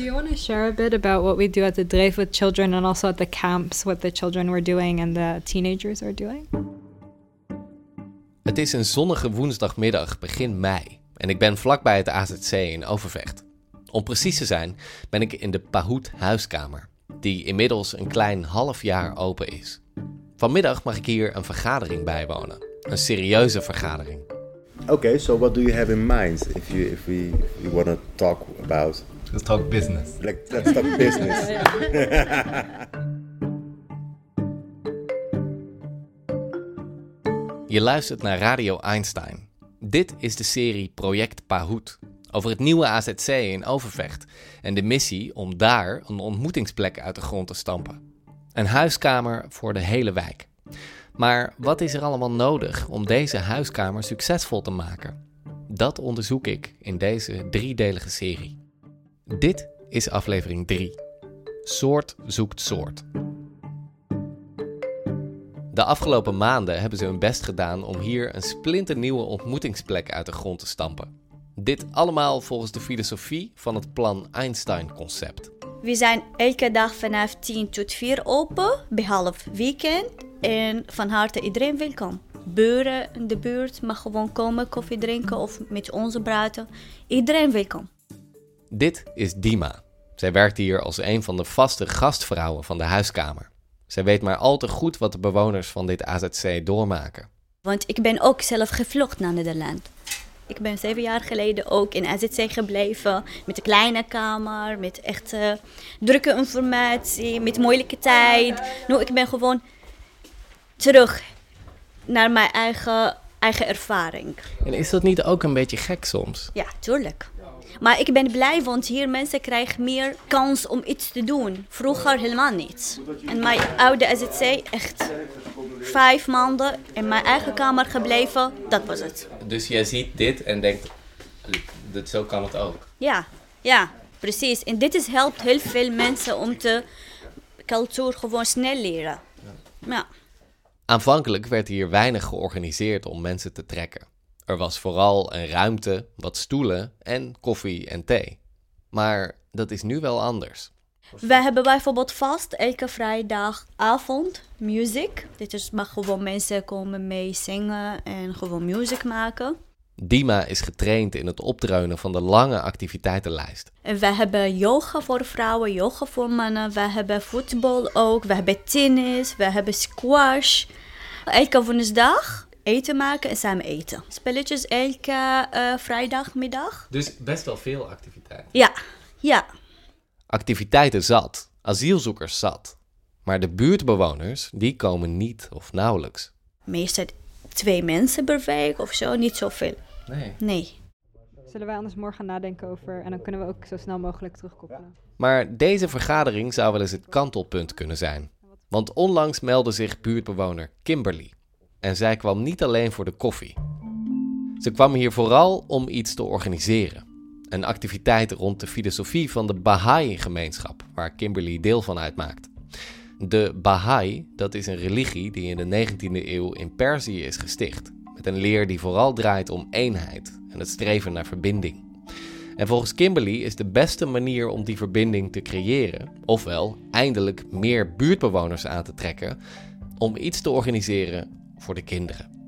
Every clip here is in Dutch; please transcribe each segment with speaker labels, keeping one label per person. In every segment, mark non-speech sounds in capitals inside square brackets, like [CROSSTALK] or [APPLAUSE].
Speaker 1: Do you want to share a bit about what we do at the Dreef with children and also at the camps, what the children were doing and the teenagers are doing?
Speaker 2: Het is een zonnige woensdagmiddag begin mei en ik ben vlakbij het AZC in Overvecht. Om precies te zijn ben ik in de Pahoed huiskamer, die inmiddels een klein half jaar open is. Vanmiddag mag ik hier een vergadering bijwonen, een serieuze vergadering.
Speaker 3: Okay, so what do you have in mind if you if we if we want to talk about
Speaker 4: Let's talk business.
Speaker 3: like let's talk business. [LAUGHS]
Speaker 2: Je luistert naar Radio Einstein. Dit is de serie Project Pahoed over het nieuwe AZC in Overvecht en de missie om daar een ontmoetingsplek uit de grond te stampen. Een huiskamer voor de hele wijk. Maar wat is er allemaal nodig om deze huiskamer succesvol te maken? Dat onderzoek ik in deze driedelige serie. Dit is aflevering 3. Soort zoekt soort. De afgelopen maanden hebben ze hun best gedaan om hier een splinternieuwe ontmoetingsplek uit de grond te stampen. Dit allemaal volgens de filosofie van het plan Einstein-concept.
Speaker 5: We zijn elke dag vanaf 10 tot 4 open, behalve weekend. En van harte iedereen welkom. Buren in de buurt mag gewoon komen, koffie drinken of met onze praten. Iedereen welkom.
Speaker 2: Dit is Dima. Zij werkt hier als een van de vaste gastvrouwen van de huiskamer. Zij weet maar al te goed wat de bewoners van dit AZC doormaken.
Speaker 5: Want ik ben ook zelf gevlucht naar Nederland. Ik ben zeven jaar geleden ook in AZC gebleven. Met een kleine kamer, met echt eh, drukke informatie, met moeilijke tijd. Nu, ik ben gewoon terug naar mijn eigen, eigen ervaring.
Speaker 2: En is dat niet ook een beetje gek soms?
Speaker 5: Ja, tuurlijk. Maar ik ben blij, want hier mensen krijgen meer kans om iets te doen. Vroeger helemaal niet. En mijn oude AZC, echt vijf maanden in mijn eigen kamer gebleven, dat was het.
Speaker 2: Dus jij ziet dit en denkt, dat, zo kan het ook.
Speaker 5: Ja, ja, precies. En dit is, helpt heel veel mensen om de cultuur gewoon snel leren. Ja.
Speaker 2: Aanvankelijk werd hier weinig georganiseerd om mensen te trekken. Er was vooral een ruimte, wat stoelen en koffie en thee. Maar dat is nu wel anders.
Speaker 5: We hebben bijvoorbeeld vast elke vrijdagavond muziek. Dit is mag gewoon mensen komen mee zingen en gewoon muziek maken.
Speaker 2: Dima is getraind in het opdreunen van de lange activiteitenlijst.
Speaker 5: En we hebben yoga voor vrouwen, yoga voor mannen. We hebben voetbal ook. We hebben tennis. We hebben squash. Elke woensdag eten maken en samen eten. Spelletjes elke eh, vrijdagmiddag.
Speaker 2: Dus best wel veel activiteiten.
Speaker 5: Ja, ja.
Speaker 2: Activiteiten zat, asielzoekers zat. Maar de buurtbewoners, die komen niet of nauwelijks.
Speaker 5: Meestal twee mensen per week of zo, niet zoveel.
Speaker 2: Nee.
Speaker 5: Nee.
Speaker 1: Zullen wij anders morgen nadenken over en dan kunnen we ook zo snel mogelijk terugkoppelen?
Speaker 2: Maar deze vergadering zou wel eens het kantelpunt kunnen zijn. Want onlangs meldde zich buurtbewoner Kimberly. En zij kwam niet alleen voor de koffie. Ze kwam hier vooral om iets te organiseren. Een activiteit rond de filosofie van de Baha'i-gemeenschap, waar Kimberly deel van uitmaakt. De Baha'i, dat is een religie die in de 19e eeuw in Perzië is gesticht. Met een leer die vooral draait om eenheid en het streven naar verbinding. En volgens Kimberly is de beste manier om die verbinding te creëren, ofwel eindelijk meer buurtbewoners aan te trekken, om iets te organiseren voor de kinderen.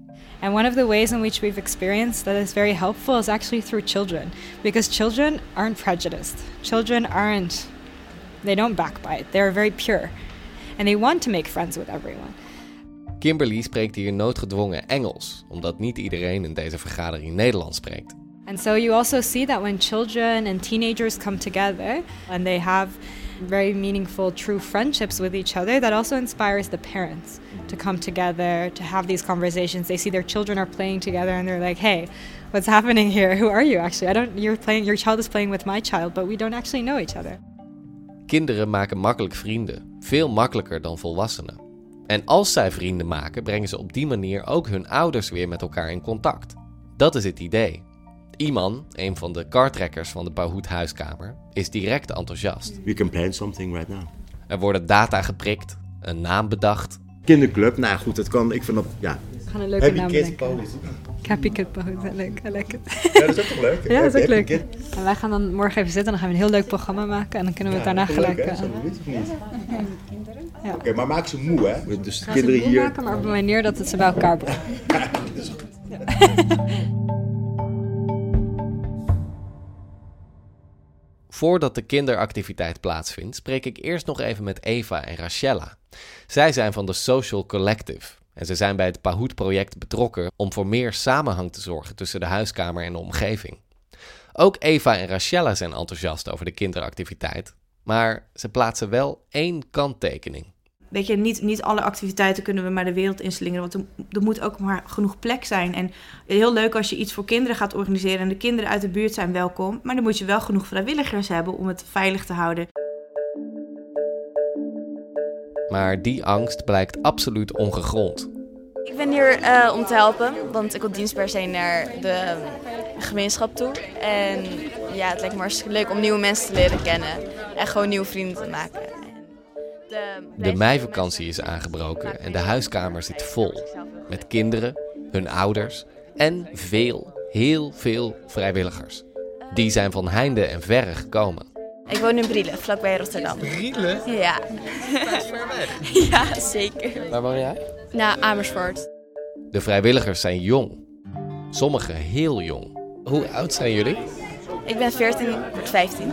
Speaker 1: And one of the ways in which we've experienced that is very helpful is actually through children, because children aren't prejudiced. Children aren't, they don't backbite. They're very pure. And they want to make friends with everyone.
Speaker 2: Kimberly spreekt hier noodgedwongen Engels, omdat niet iedereen in deze vergadering Nederlands spreekt.
Speaker 1: And so you also see that when children and teenagers come together and they have very meaningful, true friendships with each other, that also inspires the parents to come together, to have these conversations. They see their children are playing together and they're like, hey, what's happening here? Who are you actually? I don't, you're playing, your child is playing with my child, but we don't actually know each other.
Speaker 2: Kinderen maken makkelijk vrienden, veel makkelijker dan volwassenen. En als zij vrienden maken, brengen ze op die manier ook hun ouders weer met elkaar in contact. Dat is het idee. Iman, een van de kartrekkers van de Bahoed huiskamer, is direct enthousiast.
Speaker 3: We can plan something right now.
Speaker 2: Er worden data geprikt, een naam bedacht.
Speaker 3: Kinderclub, nou goed, dat kan. Ik vind dat, ja.
Speaker 1: We gaan een leuke
Speaker 3: Happy
Speaker 1: naam bedenken.
Speaker 3: Polis. [LAUGHS]
Speaker 1: Happy Kid Poet, leuk, it.
Speaker 3: Ja, dat is ook toch leuk? [LAUGHS]
Speaker 1: Ja, dat is ook
Speaker 3: Happy
Speaker 1: leuk.
Speaker 3: Kid.
Speaker 1: En wij gaan dan morgen even zitten en dan gaan we een heel leuk programma maken. En dan kunnen we het daarna
Speaker 3: Leuk, hè?
Speaker 1: gelijk...
Speaker 3: Zo, weet je of niet?
Speaker 1: Ja.
Speaker 3: Oké, maar maak ze moe, hè? Dus de
Speaker 1: gaan ze
Speaker 3: kinderen
Speaker 1: moe
Speaker 3: hier.
Speaker 1: maken, maar op een manier dat het ze bij elkaar brengt. [LAUGHS]
Speaker 2: Voordat de kinderactiviteit plaatsvindt, spreek ik eerst nog even met Eva en Rachella. Zij zijn van de Social Collective en ze zijn bij het Pahoed-project betrokken om voor meer samenhang te zorgen tussen de huiskamer en de omgeving. Ook Eva en Rachella zijn enthousiast over de kinderactiviteit, maar ze plaatsen wel één kanttekening.
Speaker 4: Weet je, niet, niet alle activiteiten kunnen we maar de wereld inslingeren. Want er, er moet ook maar genoeg plek zijn. En heel leuk als je iets voor kinderen gaat organiseren. En de kinderen uit de buurt zijn welkom. Maar dan moet je wel genoeg vrijwilligers hebben om het veilig te houden.
Speaker 2: Maar die angst blijkt absoluut ongegrond.
Speaker 6: Ik ben hier eh, om te helpen, want ik wil dienst per se naar de eh, gemeenschap toe. En ja, het lijkt me hartstikke leuk om nieuwe mensen te leren kennen en gewoon nieuwe vrienden te maken. En de
Speaker 2: De meivakantie is aangebroken en de huiskamer zit vol. Met kinderen, hun ouders en veel, heel veel vrijwilligers. Die zijn van heinde en verre gekomen.
Speaker 6: Ik woon in Brielen, vlakbij Rotterdam.
Speaker 2: Brielen?
Speaker 6: Ja.
Speaker 2: Dat is ver weg. [LAUGHS]
Speaker 6: ja, zeker.
Speaker 2: Waar woon jij?
Speaker 6: Na Amersfoort.
Speaker 2: De vrijwilligers zijn jong. Sommigen heel jong. Hoe oud zijn jullie?
Speaker 6: Ik ben 14, word 15.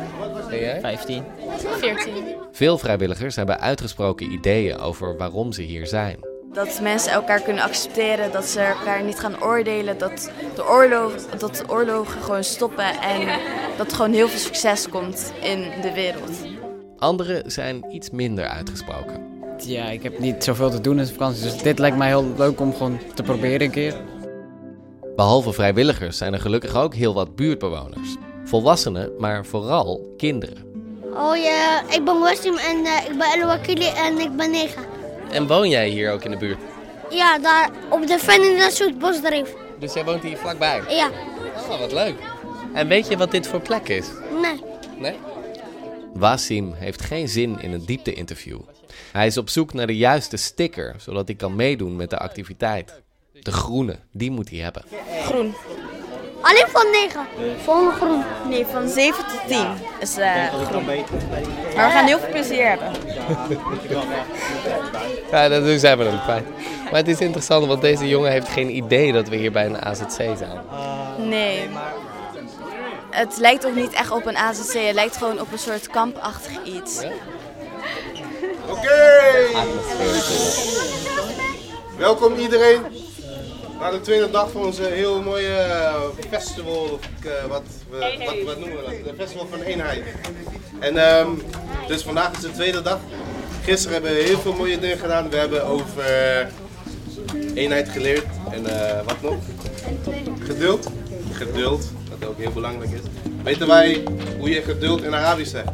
Speaker 2: En jij?
Speaker 7: 15.
Speaker 6: 14.
Speaker 2: Veel vrijwilligers hebben uitgesproken ideeën over waarom ze hier zijn.
Speaker 6: Dat mensen elkaar kunnen accepteren, dat ze elkaar niet gaan oordelen, dat de, oorlog, dat de oorlogen gewoon stoppen en dat er gewoon heel veel succes komt in de wereld.
Speaker 2: Anderen zijn iets minder uitgesproken.
Speaker 7: Ja, ik heb niet zoveel te doen in de vakantie, dus dit lijkt mij heel leuk om gewoon te proberen een keer.
Speaker 2: Behalve vrijwilligers zijn er gelukkig ook heel wat buurtbewoners. Volwassenen, maar vooral kinderen.
Speaker 8: Oh ja, ik ben Wasim en eh, ik ben El Wakili en ik ben 9.
Speaker 2: En woon jij hier ook in de buurt?
Speaker 8: Ja, daar op de Ferdinand Soet Bosdreef.
Speaker 2: Dus jij woont hier vlakbij?
Speaker 8: Ja,
Speaker 2: Oh, wat leuk. En weet je wat dit voor plek is?
Speaker 8: nee.
Speaker 2: Nee? Wasim heeft geen zin in een diepte-interview. Hij is op zoek naar de juiste sticker, zodat hij kan meedoen met de activiteit. De groene, die moet hij hebben.
Speaker 6: Groen.
Speaker 8: Alleen van 9. Volgende groen.
Speaker 6: Nee, van 7 tot 10 is eh, groen. Maar we gaan heel veel plezier hebben.
Speaker 2: Ja, dat zijn we dan kwijt. Maar het is interessant, want deze jongen heeft geen idee dat we hier bij een AZC zijn.
Speaker 6: Nee. Het lijkt ook niet echt op een AZC, het lijkt gewoon op een soort kampachtig iets.
Speaker 9: Welkom iedereen naar de tweede dag van onze heel mooie eh, festival. Eh, wat, we, wat, wat noemen we dat? De festival van eenheid. En ehm, dus vandaag is de tweede dag. Gisteren hebben we heel veel mooie dingen gedaan. We hebben over eh, eenheid geleerd. En wat nog? Geduld. Geduld, wat ook heel belangrijk is. Weten wij hoe je geduld in Arabisch zegt?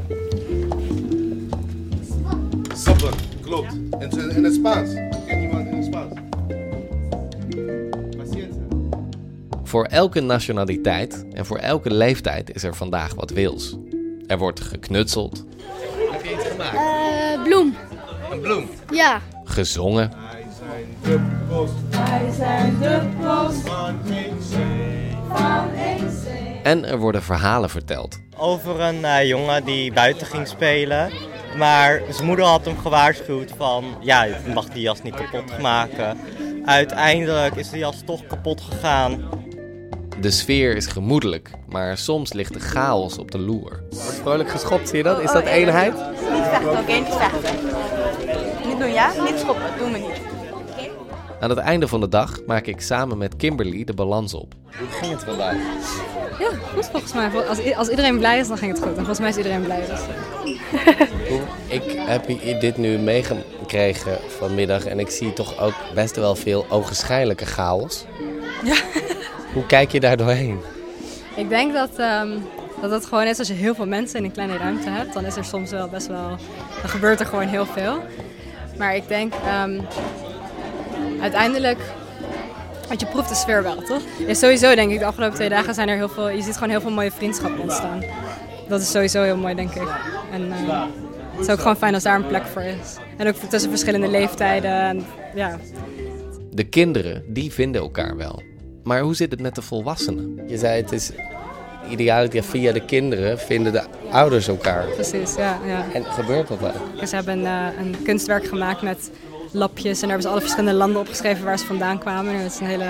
Speaker 9: Sabber, klopt. En in het Spaans.
Speaker 2: Voor elke nationaliteit en voor elke leeftijd is er vandaag wat wils. Er wordt geknutseld,
Speaker 9: Heb je iets gemaakt?
Speaker 8: Eh, bloem.
Speaker 9: Een bloem.
Speaker 8: Ja.
Speaker 2: gezongen
Speaker 9: De post. Wij zijn de post van
Speaker 2: en er worden verhalen verteld.
Speaker 10: over een eh, jongen die buiten ging spelen. Maar zijn moeder had hem gewaarschuwd van, ja, je mag die jas niet kapot maken. Uiteindelijk is de jas toch kapot gegaan.
Speaker 2: De sfeer is gemoedelijk, maar soms ligt de chaos op de loer. Wordt vrolijk geschopt, zie je dat? Is dat eenheid?
Speaker 6: Niet vechten, oké? Niet vechten. Niet doen, ja? Niet schoppen, doen we niet.
Speaker 2: Aan het einde van de dag maak ik samen met Kimberly de balans op. Hoe ging het vandaag?
Speaker 1: Ja, goed volgens mij. Als, als iedereen blij is, dan ging het goed. En volgens mij is iedereen blij. Dus.
Speaker 11: Ik heb dit nu meegekregen vanmiddag en ik zie toch ook best wel veel ogenschijnlijke chaos.
Speaker 1: Ja.
Speaker 11: Hoe kijk je daar doorheen?
Speaker 1: Ik denk dat ehm, Dat het gewoon is als je heel veel mensen in een kleine ruimte hebt, dan is er soms wel best wel. Dan gebeurt er gewoon heel veel. Maar ik denk ehm, uiteindelijk. Want je proeft de sfeer wel, toch? Ja, sowieso denk ik, de afgelopen twee dagen zijn er heel veel. Je ziet gewoon heel veel mooie vriendschappen ontstaan. Dat is sowieso heel mooi, denk ik. En eh, het is ook gewoon fijn als daar een plek voor is. En ook tussen verschillende leeftijden. En, ja,
Speaker 2: De kinderen, die vinden elkaar wel. Maar hoe zit het met de volwassenen?
Speaker 11: Je zei het is ideaal ja, via de kinderen vinden de ouders elkaar.
Speaker 1: precies. Ja, ja.
Speaker 11: En gebeurt dat ook?
Speaker 1: Dus ze hebben eh, een kunstwerk gemaakt met lapjes. En daar hebben ze alle verschillende landen opgeschreven waar ze vandaan kwamen. En het is een, hele,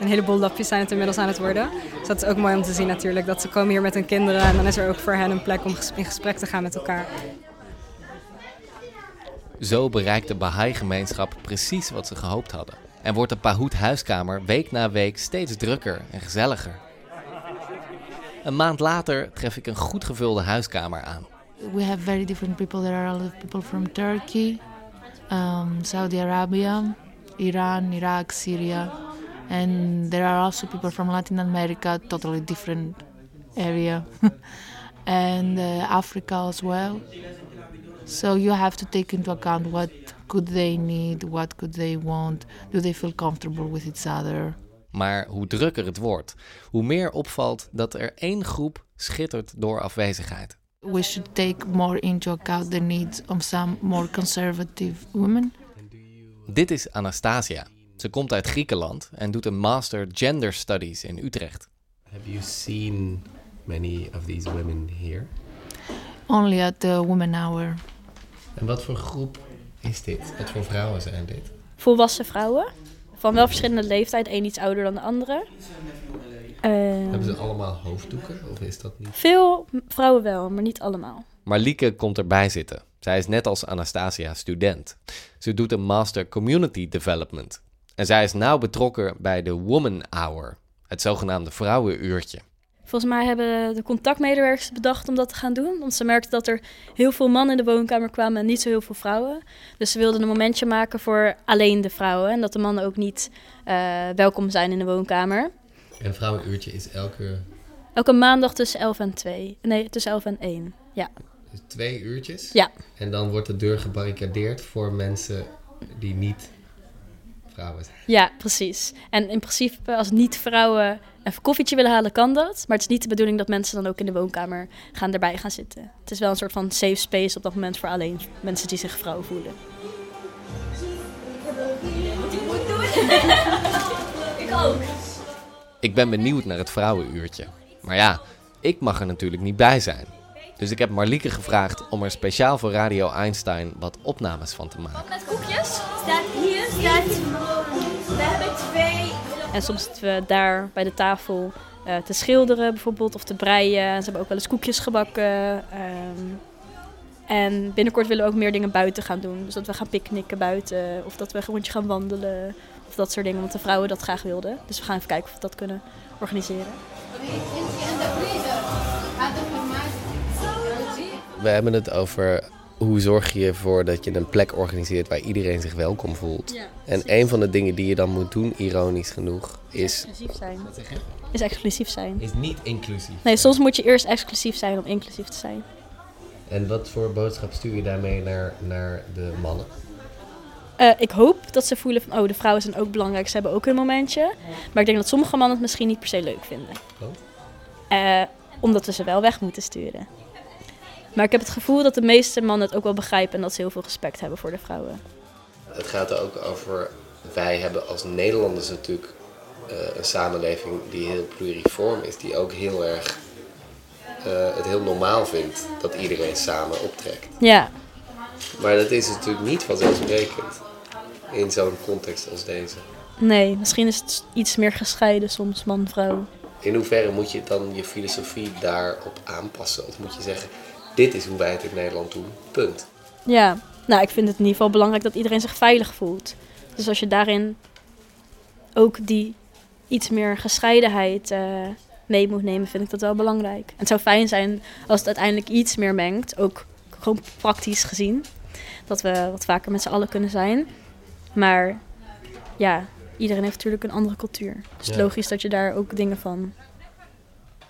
Speaker 1: een heleboel lapjes zijn het inmiddels aan het worden. Dus dat is ook mooi om te zien natuurlijk. Dat ze komen hier met hun kinderen. En dan is er ook voor hen een plek om in gesprek te gaan met elkaar.
Speaker 2: Zo bereikt de Baha'i-gemeenschap precies wat ze gehoopt hadden. En wordt de Pahoed huiskamer week na week steeds drukker en gezelliger. Een maand later tref ik een goed gevulde huiskamer aan.
Speaker 12: We have very different people. There are a lot of people from Turkey, um, Saudi Arabia, Iran, Iraq, Syria, and there are also people from Latin America, totally different area, [LAUGHS] and uh, Africa as well. So you have to take into account what could they need, what could they want, do they feel comfortable with each other.
Speaker 2: Maar hoe drukker het wordt, hoe meer opvalt dat er één groep schittert door afwezigheid.
Speaker 12: We should take more into account the needs of some more conservative women.
Speaker 2: Dit is Anastasia. Ze komt uit Griekenland en doet een Master Gender Studies in Utrecht.
Speaker 11: Have you seen many of these women here?
Speaker 12: Only at the women hour.
Speaker 11: En wat voor groep is dit? Wat voor vrouwen zijn dit?
Speaker 13: Volwassen vrouwen. Van wel verschillende leeftijd. één iets ouder dan de andere. Ehm,
Speaker 11: Hebben ze allemaal hoofddoeken of is dat niet?
Speaker 13: Veel vrouwen wel, maar niet allemaal.
Speaker 2: Marlieke komt erbij zitten. Zij is net als Anastasia student. Ze doet een Master Community Development. En zij is nauw betrokken bij de Woman Hour, het zogenaamde vrouwenuurtje.
Speaker 13: Volgens mij hebben de contactmedewerkers bedacht om dat te gaan doen. Want ze merkten dat er heel veel mannen in de woonkamer kwamen en niet zo heel veel vrouwen. Dus ze wilden een momentje maken voor alleen de vrouwen. En dat de mannen ook niet eh, welkom zijn in de woonkamer.
Speaker 11: En vrouwenuurtje is elke
Speaker 13: Elke maandag tussen 11 en 2. Nee, tussen 11 en 1. Ja.
Speaker 11: dus twee uurtjes.
Speaker 13: Ja.
Speaker 11: En dan wordt de deur gebarricadeerd voor mensen die niet vrouwen.
Speaker 13: Ja, precies. En in principe, als niet-vrouwen even koffietje willen halen, kan dat. Maar het is niet de bedoeling dat mensen dan ook in de woonkamer gaan erbij gaan zitten. Het is wel een soort van safe space op dat moment voor alleen mensen die zich vrouw voelen.
Speaker 5: Ik ook.
Speaker 2: Ik ben benieuwd naar het vrouwenuurtje. Maar ja, ik mag er natuurlijk niet bij zijn. Dus ik heb Marlieke gevraagd om er speciaal voor Radio Einstein wat opnames van te maken.
Speaker 5: Met koekjes? Staat twee...
Speaker 13: En soms zitten we daar bij de tafel eh, te schilderen bijvoorbeeld of te breien. Ze hebben ook wel eens koekjes gebakken. ehm. en binnenkort willen we ook meer dingen buiten gaan doen. Dus dat we gaan picknicken buiten of dat we een rondje gaan wandelen. Of dat soort dingen, want de vrouwen dat graag wilden. Dus we gaan even kijken of we dat kunnen organiseren.
Speaker 11: We hebben het over hoe zorg je ervoor dat je een plek organiseert waar iedereen zich welkom voelt.
Speaker 13: Ja,
Speaker 11: en een van de dingen die je dan moet doen, ironisch genoeg, is...
Speaker 13: Exclusief zijn.
Speaker 11: Wat zeg je?
Speaker 13: Is exclusief zijn.
Speaker 11: Is niet inclusief.
Speaker 13: Nee, soms moet je eerst exclusief zijn om inclusief te zijn.
Speaker 11: En wat voor boodschap stuur je daarmee naar, naar de mannen?
Speaker 13: Eh, ik hoop dat ze voelen van, oh, de vrouwen zijn ook belangrijk, ze hebben ook hun momentje. Maar ik denk dat sommige mannen het misschien niet per se leuk vinden.
Speaker 11: Oh.
Speaker 13: Eh, omdat we ze wel weg moeten sturen. Maar ik heb het gevoel dat de meeste mannen het ook wel begrijpen en dat ze heel veel respect hebben voor de vrouwen.
Speaker 11: Het gaat er ook over, wij hebben als Nederlanders natuurlijk eh, een samenleving die heel pluriform is, die ook heel erg eh, het heel normaal vindt dat iedereen samen optrekt.
Speaker 13: Ja,
Speaker 11: Maar dat is natuurlijk niet vanzelfsprekend in zo'n context als deze.
Speaker 13: nee, misschien is het iets meer gescheiden soms, man-vrouw.
Speaker 11: In hoeverre moet je dan je filosofie daarop aanpassen? Of moet je zeggen, dit is hoe wij het in Nederland doen, punt.
Speaker 13: Ja, nou, ik vind het in ieder geval belangrijk dat iedereen zich veilig voelt. Dus als je daarin ook die iets meer gescheidenheid eh, mee moet nemen, vind ik dat wel belangrijk. En het zou fijn zijn als het uiteindelijk iets meer mengt, ook gewoon praktisch gezien. Dat we wat vaker met z'n allen kunnen zijn. Maar ja, iedereen heeft natuurlijk een andere cultuur. Dus het
Speaker 11: Ja.
Speaker 13: logisch dat je daar ook dingen van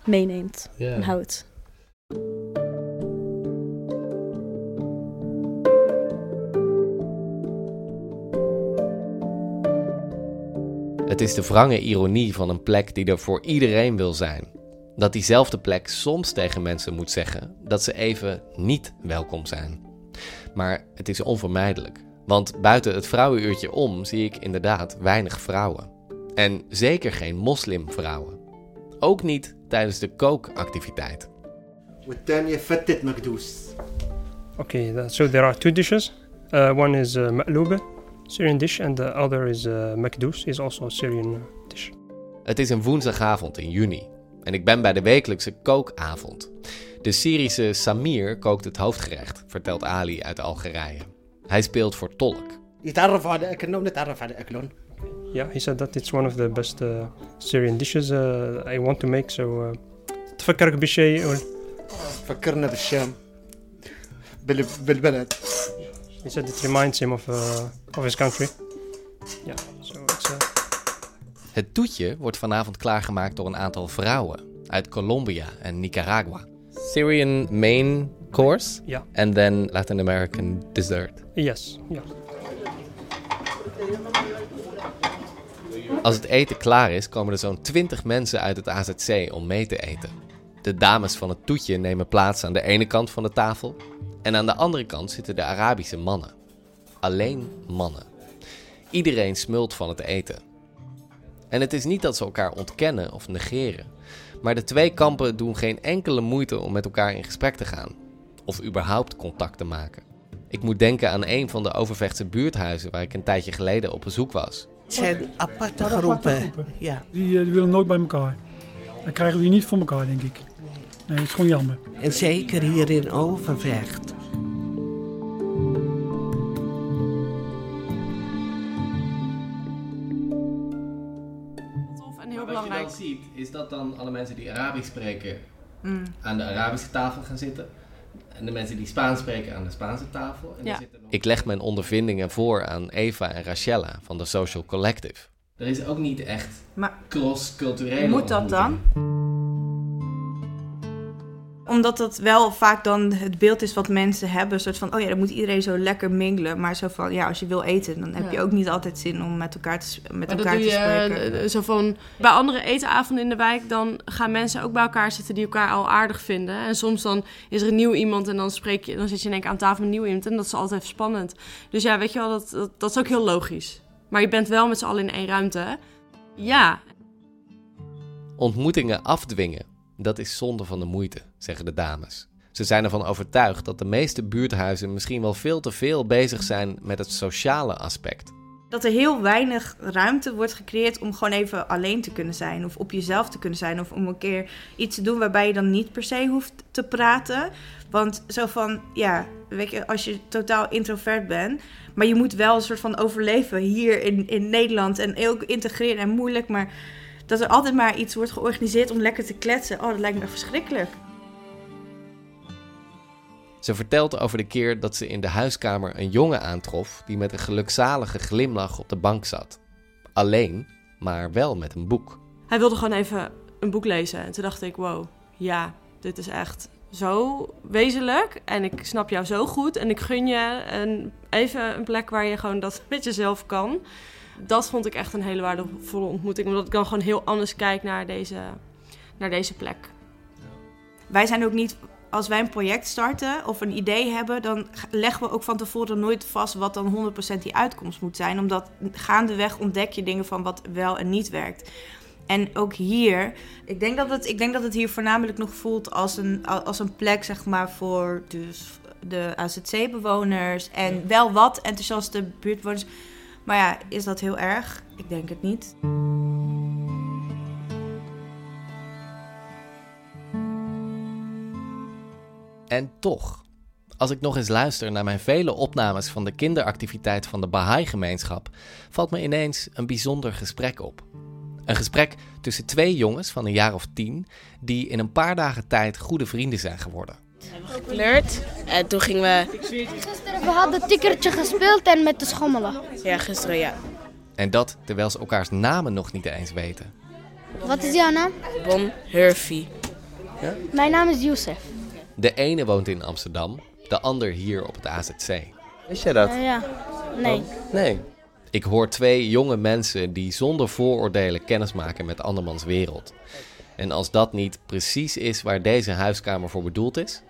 Speaker 13: meeneemt
Speaker 11: Ja.
Speaker 13: en houdt.
Speaker 2: Het is de wrange ironie van een plek die er voor iedereen wil zijn. Dat diezelfde plek soms tegen mensen moet zeggen dat ze even niet welkom zijn. Maar het is onvermijdelijk, want buiten het vrouwenuurtje om zie ik inderdaad weinig vrouwen. En zeker geen moslimvrouwen. Ook niet tijdens de kookactiviteit.
Speaker 14: Oké, so there are two dishes. Uh, one is uh, Syrian dish, and the other is uh, makdous, is also a Syrian uh, dish.
Speaker 2: Het is een woensdagavond in juni en ik ben bij de wekelijkse kookavond. De Syrische Samir kookt het hoofdgerecht, vertelt Ali uit Algerije. Hij speelt voor tolk.
Speaker 15: يتعرف على أكلنا ونتعرف على أكلهم
Speaker 14: Yeah, he said that it's one of the best uh, Syrian dishes uh, I want to make. So uh, تفكرك بشيء
Speaker 15: فكرنا بالشام بال- بالبلد
Speaker 14: He said it reminds him of uh, of his country. Yeah, so it's uh,
Speaker 2: Het toetje wordt vanavond klaargemaakt door een aantal vrouwen uit Colombia en Nicaragua. Syrian main course
Speaker 14: Ja.
Speaker 2: and then Latin American dessert.
Speaker 14: yes, yeah.
Speaker 2: Als het eten klaar is, komen er zo'n 20 mensen uit het AZC om mee te eten. De dames van het toetje nemen plaats aan de ene kant van de tafel en aan de andere kant zitten de Arabische mannen. Alleen mannen. Iedereen smult van het eten. En het is niet dat ze elkaar ontkennen of negeren, maar de twee kampen doen geen enkele moeite om met elkaar in gesprek te gaan of überhaupt contact te maken. Ik moet denken aan een van de Overvechtse buurthuizen waar ik een tijdje geleden op bezoek was.
Speaker 16: Het zijn aparte groepen. Ja.
Speaker 17: Die, eh, die willen nooit bij elkaar. Dat krijgen we hier niet voor elkaar, denk ik. Nee, het is gewoon jammer.
Speaker 16: En zeker hier in Overvecht.
Speaker 18: en heel
Speaker 2: Wat
Speaker 18: belangrijk.
Speaker 2: je dan ziet, is dat dan alle mensen die Arabisch spreken
Speaker 18: Mm.
Speaker 2: aan de Arabische tafel gaan zitten. En de mensen die Spaans spreken aan de Spaanse tafel. En
Speaker 18: Ja.
Speaker 2: nog- Ik leg mijn ondervindingen voor aan Eva en Rachella van de Social Collective. Er is ook niet echt
Speaker 4: Maar
Speaker 2: cross-culturele
Speaker 4: moet dat
Speaker 2: ontmoeting.
Speaker 4: dan? Omdat dat wel vaak dan het beeld is wat mensen hebben. Een soort van, oh ja, dan moet iedereen zo lekker mingelen. Maar zo van, ja, als je wil eten, dan heb
Speaker 18: Ja.
Speaker 4: je ook niet altijd zin om met elkaar te, met
Speaker 18: Maar dat
Speaker 4: elkaar
Speaker 18: doe
Speaker 4: te
Speaker 18: je
Speaker 4: spreken.
Speaker 18: eh, zo van... Bij andere etenavonden in de wijk... dan gaan mensen ook bij elkaar zitten die elkaar al aardig vinden. En soms dan is er een nieuw iemand... en dan, spreek je, dan zit je in één keer aan tafel met een nieuw iemand... en dat is altijd spannend. Dus ja, weet je wel, dat, dat, dat is ook heel logisch. Maar je bent wel met z'n allen in één ruimte. Ja,
Speaker 2: Ontmoetingen afdwingen, dat is zonde van de moeite, zeggen de dames. Ze zijn ervan overtuigd dat de meeste buurthuizen misschien wel veel te veel bezig zijn met het sociale aspect.
Speaker 4: Dat er heel weinig ruimte wordt gecreëerd om gewoon even alleen te kunnen zijn. Of op jezelf te kunnen zijn. Of om een keer iets te doen waarbij je dan niet per se hoeft te praten. Want zo van, ja, weet je, als je totaal introvert bent. Maar je moet wel een soort van overleven hier in, in Nederland. En ook integreren en moeilijk. Maar dat er altijd maar iets wordt georganiseerd om lekker te kletsen. Oh, dat lijkt me verschrikkelijk.
Speaker 2: Ze vertelt over de keer dat ze in de huiskamer een jongen aantrof die met een gelukzalige glimlach op de bank zat. Alleen, maar wel met een boek.
Speaker 18: hij wilde gewoon even een boek lezen. En toen dacht ik, wow, ja, dit is echt zo wezenlijk. En ik snap jou zo goed. En ik gun je een, even een plek waar je gewoon dat [LAUGHS] met jezelf kan. Dat vond ik echt een hele waardevolle ontmoeting. Omdat ik dan gewoon heel anders kijk naar deze, naar deze plek.
Speaker 4: Wij zijn ook niet, als wij een project starten of een idee hebben, dan leggen we ook van tevoren nooit vast wat dan 100% die uitkomst moet zijn. Omdat gaandeweg ontdek je dingen van wat wel en niet werkt. En ook hier, ik denk dat het, ik denk dat het hier voornamelijk nog voelt als een, als een plek zeg maar, voor dus de AZC-bewoners en wel wat enthousiaste buurtbewoners. Maar ja, is dat heel erg? Ik denk het niet.
Speaker 2: En toch, als ik nog eens luister naar mijn vele opnames van de kinderactiviteit van de Bahá'í-gemeenschap, valt me ineens een bijzonder gesprek op. Een gesprek tussen twee jongens van een jaar of tien, die in een paar dagen tijd goede vrienden zijn geworden.
Speaker 19: Gekleurd. En toen gingen we...
Speaker 8: We hadden tikkertje gespeeld en met de schommelen.
Speaker 19: Ja, gisteren, ja.
Speaker 2: En dat terwijl ze elkaars namen nog niet eens weten.
Speaker 8: Wat is jouw naam?
Speaker 19: Bon Hurfy.
Speaker 8: Mijn naam is Youssef.
Speaker 2: De ene woont in Amsterdam, de ander hier op het AZC.
Speaker 20: Wist jij dat?
Speaker 8: Eh, ja. Nee.
Speaker 20: Nee.
Speaker 2: Ik hoor twee jonge mensen die zonder vooroordelen kennis maken met andermans wereld. En als dat niet precies is waar deze huiskamer voor bedoeld is,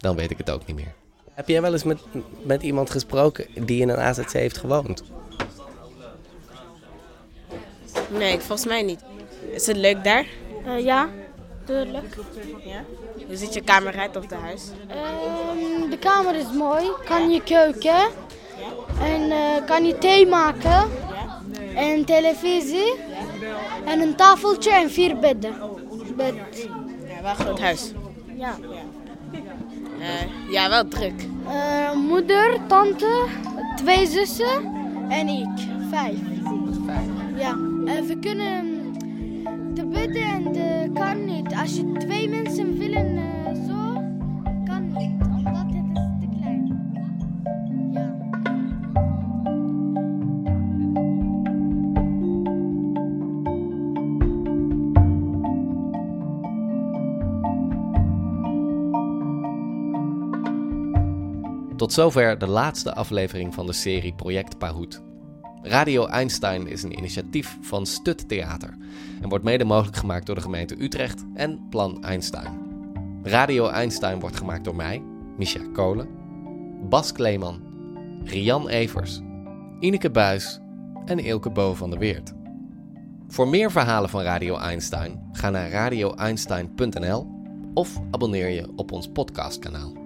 Speaker 2: dan weet ik het ook niet meer.
Speaker 21: Heb jij wel eens met, met iemand gesproken die in een AZC heeft gewoond?
Speaker 19: Nee, volgens mij niet. Is het leuk daar?
Speaker 8: Eh, ja, tuurlijk.
Speaker 19: Ja. Hoe ziet je kamer uit of de huis?
Speaker 8: Ehm, de kamer is mooi. Kan je keuken. En eh, kan je thee maken. En televisie. En een tafeltje en vier bedden. Bed.
Speaker 19: Ja, wel een groot huis.
Speaker 8: Ja.
Speaker 19: Eh, ja, wel druk.
Speaker 8: Eh, moeder, tante, twee zussen en ik. Vijf. Ja. We kunnen de bedden en de kan niet. Als je twee mensen willen
Speaker 2: Tot zover de laatste aflevering van de serie Project Pahoet. Radio Einstein is een initiatief van Stut Theater en wordt mede mogelijk gemaakt door de gemeente Utrecht en Plan Einstein. Radio Einstein wordt gemaakt door mij, Micha Kolen, Bas Kleeman, Rian Evers, Ineke Buis en Ilke Bo van der Weert. Voor meer verhalen van Radio Einstein ga naar radioeinstein.nl of abonneer je op ons podcastkanaal.